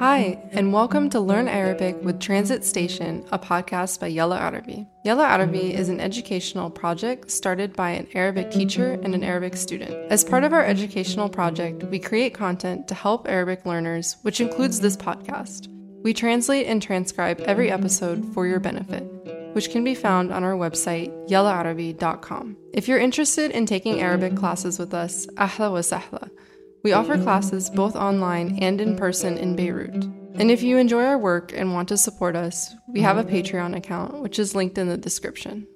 Hi, and welcome to Learn Arabic with Transit Station, a podcast by Yella Arabi. Yella Arabi is an educational project started by an Arabic teacher and an Arabic student. As part of our educational project, we create content to help Arabic learners, which includes this podcast. We translate and transcribe every episode for your benefit, which can be found on our website, yellaarabi.com. If you're interested in taking Arabic classes with us, ahla wa sahla. We offer classes both online and in person in Beirut. And if you enjoy our work and want to support us, we have a Patreon account, which is linked in the description.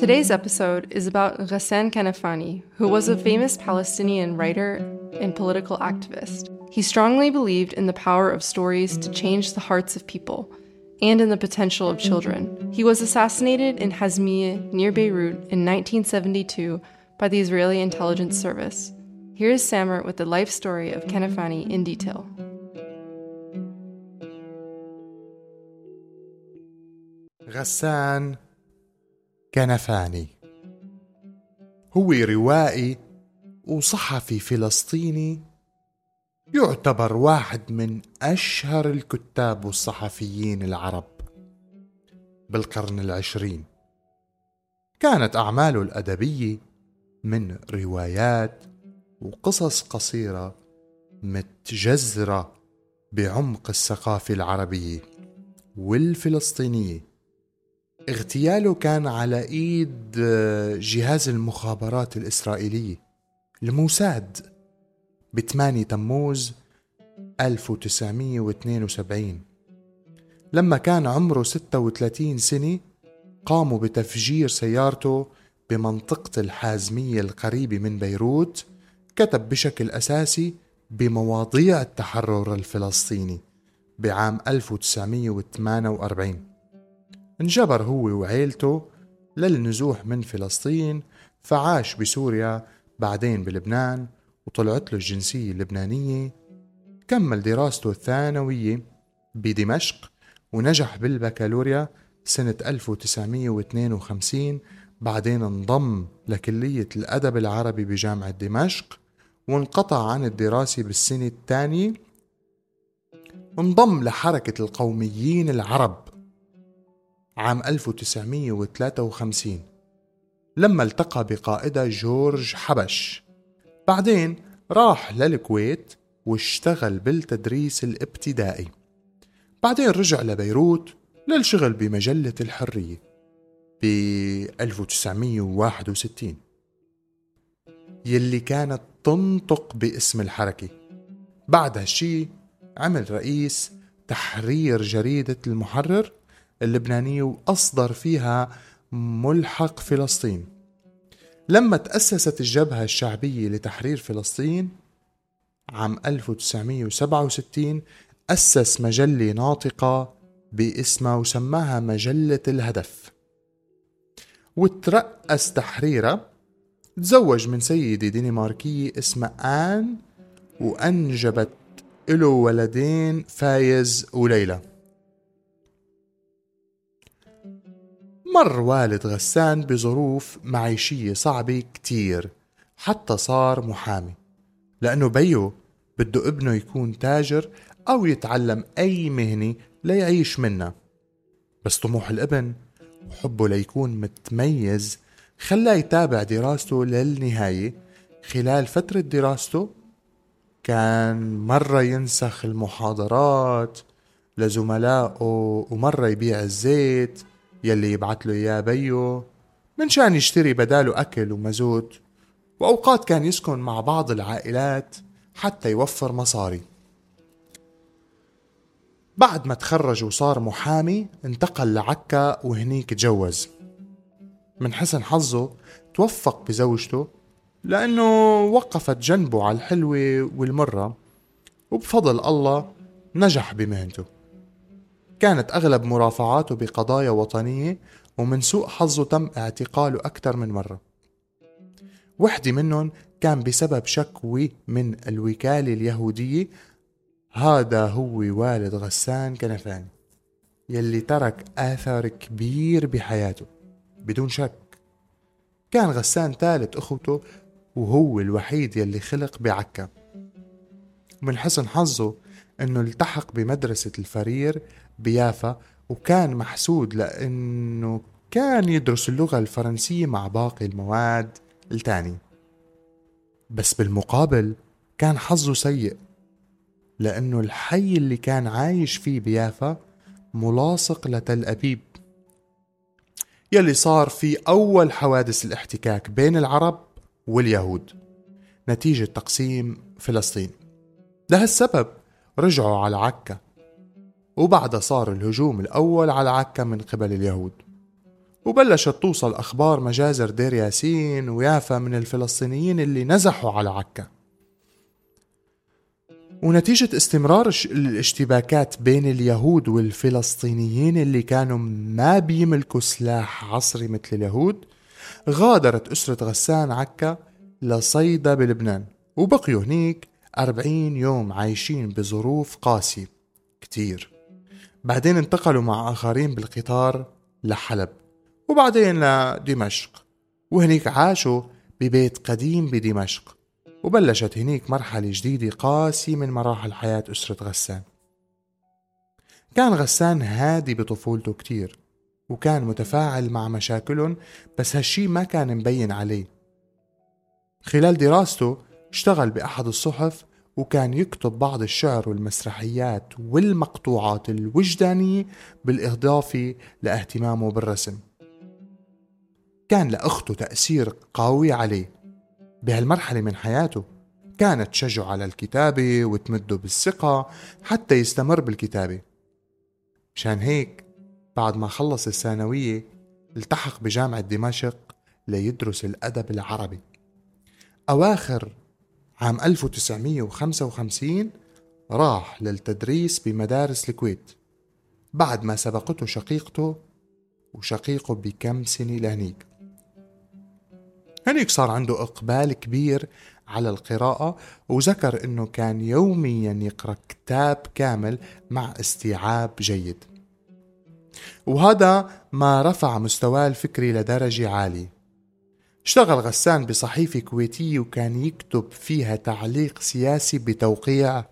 Today's episode is about Ghassan Kanafani, who was a famous Palestinian writer and political activist. He strongly believed in the power of stories to change the hearts of people and in the potential of children. He was assassinated in Hazmiya near Beirut in 1972 by the Israeli intelligence service. Here is Samer with the life story of Kanafani in detail. غسان كنفاني هو روائي وصحفي فلسطيني يعتبر واحد من أشهر الكتاب والصحفيين العرب. بالقرن العشرين كانت أعماله الأدبية من روايات وقصص قصيرة متجذرة بعمق الثقافة العربية والفلسطينية. اغتياله كان على إيد جهاز المخابرات الإسرائيلية الموساد ب 8 تموز 1972 لما كان عمره 36 سنة قاموا بتفجير سيارته بمنطقة الحازمية القريبة من بيروت كتب بشكل أساسي بمواضيع التحرر الفلسطيني بعام 1948 انجبر هو وعيلته للنزوح من فلسطين فعاش بسوريا بعدين بلبنان وطلعت له الجنسية اللبنانية كمل دراسته الثانوية بدمشق ونجح بالبكالوريا سنة 1952 بعدين انضم لكلية الأدب العربي بجامعة دمشق وانقطع عن الدراسة بالسنة الثانية. انضم لحركة القوميين العرب عام 1953 لما التقى بقائدها جورج حبش. بعدين راح للكويت واشتغل بالتدريس الابتدائي. بعدين رجع لبيروت للشغل بمجلة الحرية ب 1961 يلي كانت تنطق باسم الحركة. بعد هالشي عمل رئيس تحرير جريدة المحرر اللبنانية وأصدر فيها ملحق فلسطين. لما تأسست الجبهة الشعبية لتحرير فلسطين عام 1967 أسس مجلة ناطقة باسمها وسماها مجلة الهدف. وترأس تحريرها تزوج من سيدة دنماركية اسمها آن وأنجبت له ولدين فايز وليلى. مر والد غسان بظروف معيشية صعبة كتير حتى صار محامي. لأنه بيو بده ابنه يكون تاجر أو يتعلم أي مهنة ليعيش منها. بس طموح الابن وحبه ليكون متميز خلاه يتابع دراسته للنهاية. خلال فترة دراسته كان مرة ينسخ المحاضرات لزملائه ومرة يبيع الزيت يلي يبعت له إياه بيو من شان يشتري بداله أكل ومازوت وأوقات كان يسكن مع بعض العائلات حتى يوفر مصاري. بعد ما تخرج وصار محامي انتقل لعكا وهنيك تجوز. من حسن حظه توفق بزوجته لأنه وقفت جنبه على الحلوة والمرة وبفضل الله نجح بمهنته. كانت أغلب مرافعاته بقضايا وطنية ومن سوء حظه تم اعتقاله أكثر من مرة. وحدة منهم كان بسبب شكوى من الوكالة اليهودية. هذا هو والد غسان كنفاني يلي ترك آثار كبير بحياته بدون شك. كان غسان ثالث أخوته وهو الوحيد يلي خلق بعكا. ومن حسن حظه إنه التحق بمدرسة الفرير بيافا وكان محسود لأنه كان يدرس اللغة الفرنسية مع باقي المواد التانية. بس بالمقابل كان حظه سيء لأنه الحي اللي كان عايش فيه بيافا ملاصق لتل أبيب. يلي صار في أول حوادث الاحتكاك بين العرب واليهود نتيجة تقسيم فلسطين. لهالسبب رجعوا على عكا. وبعدها صار الهجوم الأول على عكا من قبل اليهود. وبلشت توصل أخبار مجازر دير ياسين ويافا من الفلسطينيين اللي نزحوا على عكا. ونتيجة استمرار الاشتباكات بين اليهود والفلسطينيين اللي كانوا ما بيملكوا سلاح عصري مثل اليهود غادرت أسرة غسان عكا لصيدا بلبنان. وبقيوا هنيك أربعين يوم عايشين بظروف قاسية. كتير. بعدين انتقلوا مع آخرين بالقطار لحلب وبعدين لدمشق. وهنيك عاشوا ببيت قديم بدمشق وبلشت هنيك مرحلة جديدة قاسية من مراحل حياة أسرة غسان. كان غسان هادي بطفولته كتير وكان متفاعل مع مشاكلهم بس هالشي ما كان مبين عليه. خلال دراسته اشتغل بأحد الصحف وكان يكتب بعض الشعر والمسرحيات والمقطوعات الوجدانية بالإضافة لاهتمامه بالرسم. كان لأخته تأثير قوي عليه. بهالمرحلة من حياته كانت تشجعه على الكتابة وتمده بالثقة حتى يستمر بالكتابة. مشان هيك بعد ما خلص الثانوية التحق بجامعة دمشق ليدرس الأدب العربي. أواخر عام 1955 راح للتدريس بمدارس الكويت بعد ما سبقته شقيقته وشقيقه بكم سنة لهنيك. هنيك صار عنده إقبال كبير على القراءة وذكر أنه كان يوميا يقرأ كتاب كامل مع استيعاب جيد. وهذا ما رفع مستواه الفكري لدرجة عالية. اشتغل غسان بصحيفة كويتية وكان يكتب فيها تعليق سياسي بتوقيع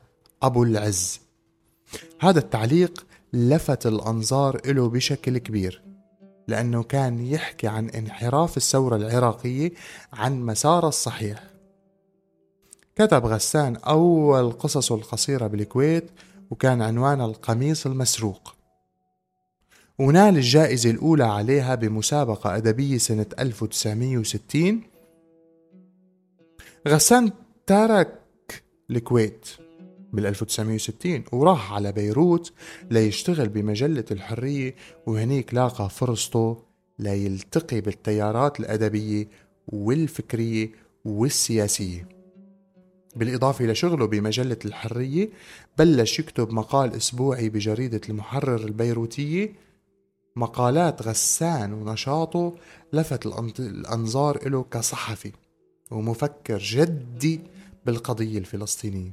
أبو العز. هذا التعليق لفت الأنظار له بشكل كبير لأنه كان يحكي عن انحراف الثورة العراقية عن مسار الصحيح. كتب غسان أول قصصه القصيرة بالكويت وكان عنوانها القميص المسروق. ونال الجائزة الأولى عليها بمسابقة أدبية سنة 1960 غسان ترك الكويت بال 1960 وراح على بيروت ليشتغل بمجلة الحرية وهنيك لاقى فرصته ليلتقي بالتيارات الأدبية والفكرية والسياسية. بالإضافة لشغله بمجلة الحرية بلش يكتب مقال أسبوعي بجريدة المحرر البيروتية مقالات غسان ونشاطه لفت الأنظار له كصحفي ومفكر جدي بالقضية الفلسطينية.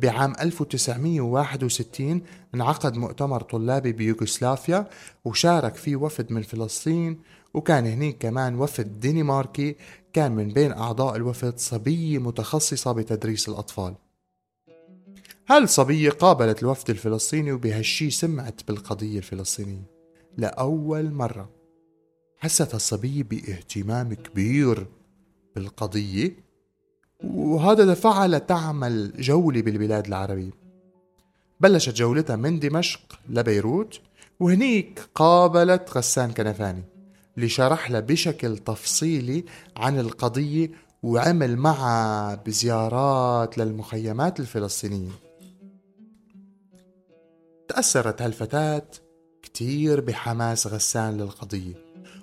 بعام 1961 انعقد مؤتمر طلابي بيوغوسلافيا وشارك فيه وفد من فلسطين وكان هنيك كمان وفد دنماركي كان من بين أعضاء الوفد صبية متخصصة بتدريس الأطفال. هالصبية قابلت الوفد الفلسطيني وبهالشي سمعت بالقضية الفلسطينية؟ لأول مرة حست الصبية باهتمام كبير بالقضية وهذا دفعها لتعمل جولة بالبلاد العربية. بلشت جولتها من دمشق لبيروت وهنيك قابلت غسان كنفاني اللي شرح لها بشكل تفصيلي عن القضية وعمل معها بزيارات للمخيمات الفلسطينية. تأثرت هالفتاة كتير بحماس غسان للقضية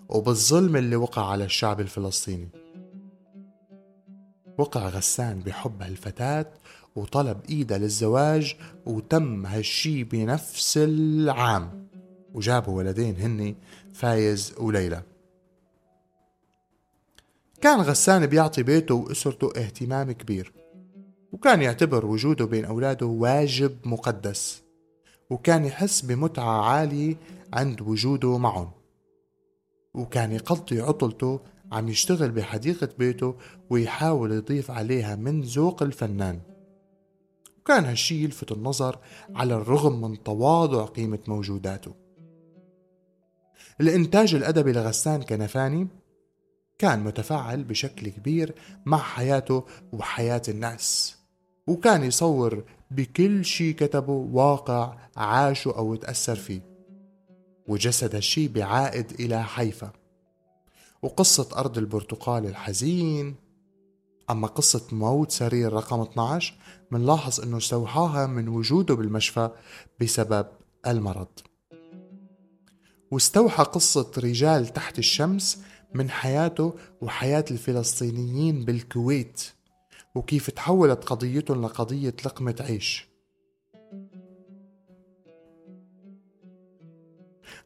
وبالظلم اللي وقع على الشعب الفلسطيني. وقع غسان بحب هالفتاة وطلب إيدها للزواج وتم هالشي بنفس العام. وجابوا ولدين هني فايز وليلى. كان غسان بيعطي بيته وأسرته اهتمام كبير وكان يعتبر وجوده بين أولاده واجب مقدس. وكان يحس بمتعة عالية عند وجوده معهم. وكان يقضي عطلته عم يشتغل بحديقة بيته ويحاول يضيف عليها من ذوق الفنان. وكان هالشي يلفت النظر على الرغم من تواضع قيمة موجوداته. الإنتاج الأدبي لغسان كنفاني كان متفاعل بشكل كبير مع حياته وحياة الناس. وكان يصور بكل شي كتبه واقع عاشه أو تأثر فيه وجسد هالشي بعائد إلى حيفا. وقصة أرض البرتقال الحزين أما قصة موت سرير رقم 12 منلاحظ أنه استوحاها من وجوده بالمشفى بسبب المرض. واستوحى قصة رجال تحت الشمس من حياته وحياة الفلسطينيين بالكويت. وكيف تحولت قضيتهم لقضية لقمة عيش.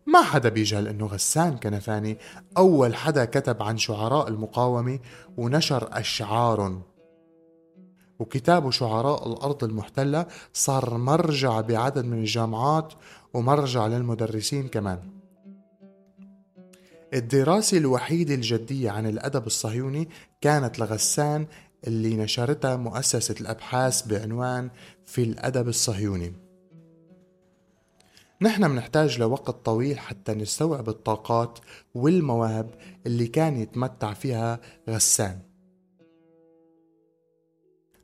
ما حدا بيجهل إنه غسان كنفاني. أول حدا كتب عن شعراء المقاومة ونشر اشعار وكتابه شعراء الأرض المحتلة صار مرجع بعدد من الجامعات ومرجع للمدرسين كمان. الدراسة الوحيدة الجدية عن الأدب الصهيوني كانت لغسان اللي نشرتها مؤسسة الأبحاث بعنوان في الأدب الصهيوني. نحن منحتاج لوقت طويل حتى نستوعب الطاقات والمواهب اللي كان يتمتع فيها غسان.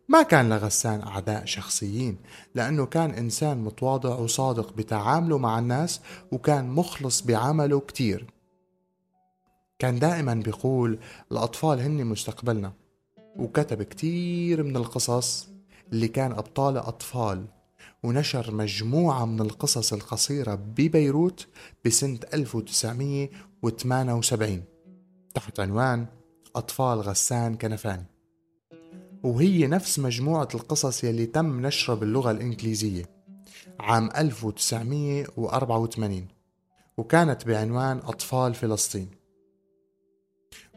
ما كان لغسان أعداء شخصيين لأنه كان إنسان متواضع وصادق بتعامله مع الناس وكان مخلص بعمله كتير. كان دائما بيقول الأطفال هن مستقبلنا. وكتب كتير من القصص اللي كان أبطالها أطفال ونشر مجموعة من القصص القصيرة ببيروت بسنة 1978 تحت عنوان أطفال غسان كنفاني. وهي نفس مجموعة القصص يلي تم نشرها باللغة الإنجليزية عام 1984 وكانت بعنوان أطفال فلسطين.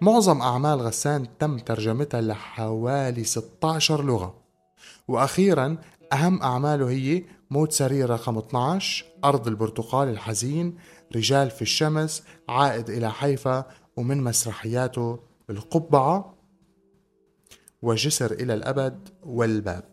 معظم أعمال غسان تم ترجمتها لحوالي 16 لغة. وأخيرا أهم أعماله هي موت سرير رقم 12 أرض البرتقال الحزين رجال في الشمس عائد إلى حيفا ومن مسرحياته القبعة وجسر إلى الأبد والباب.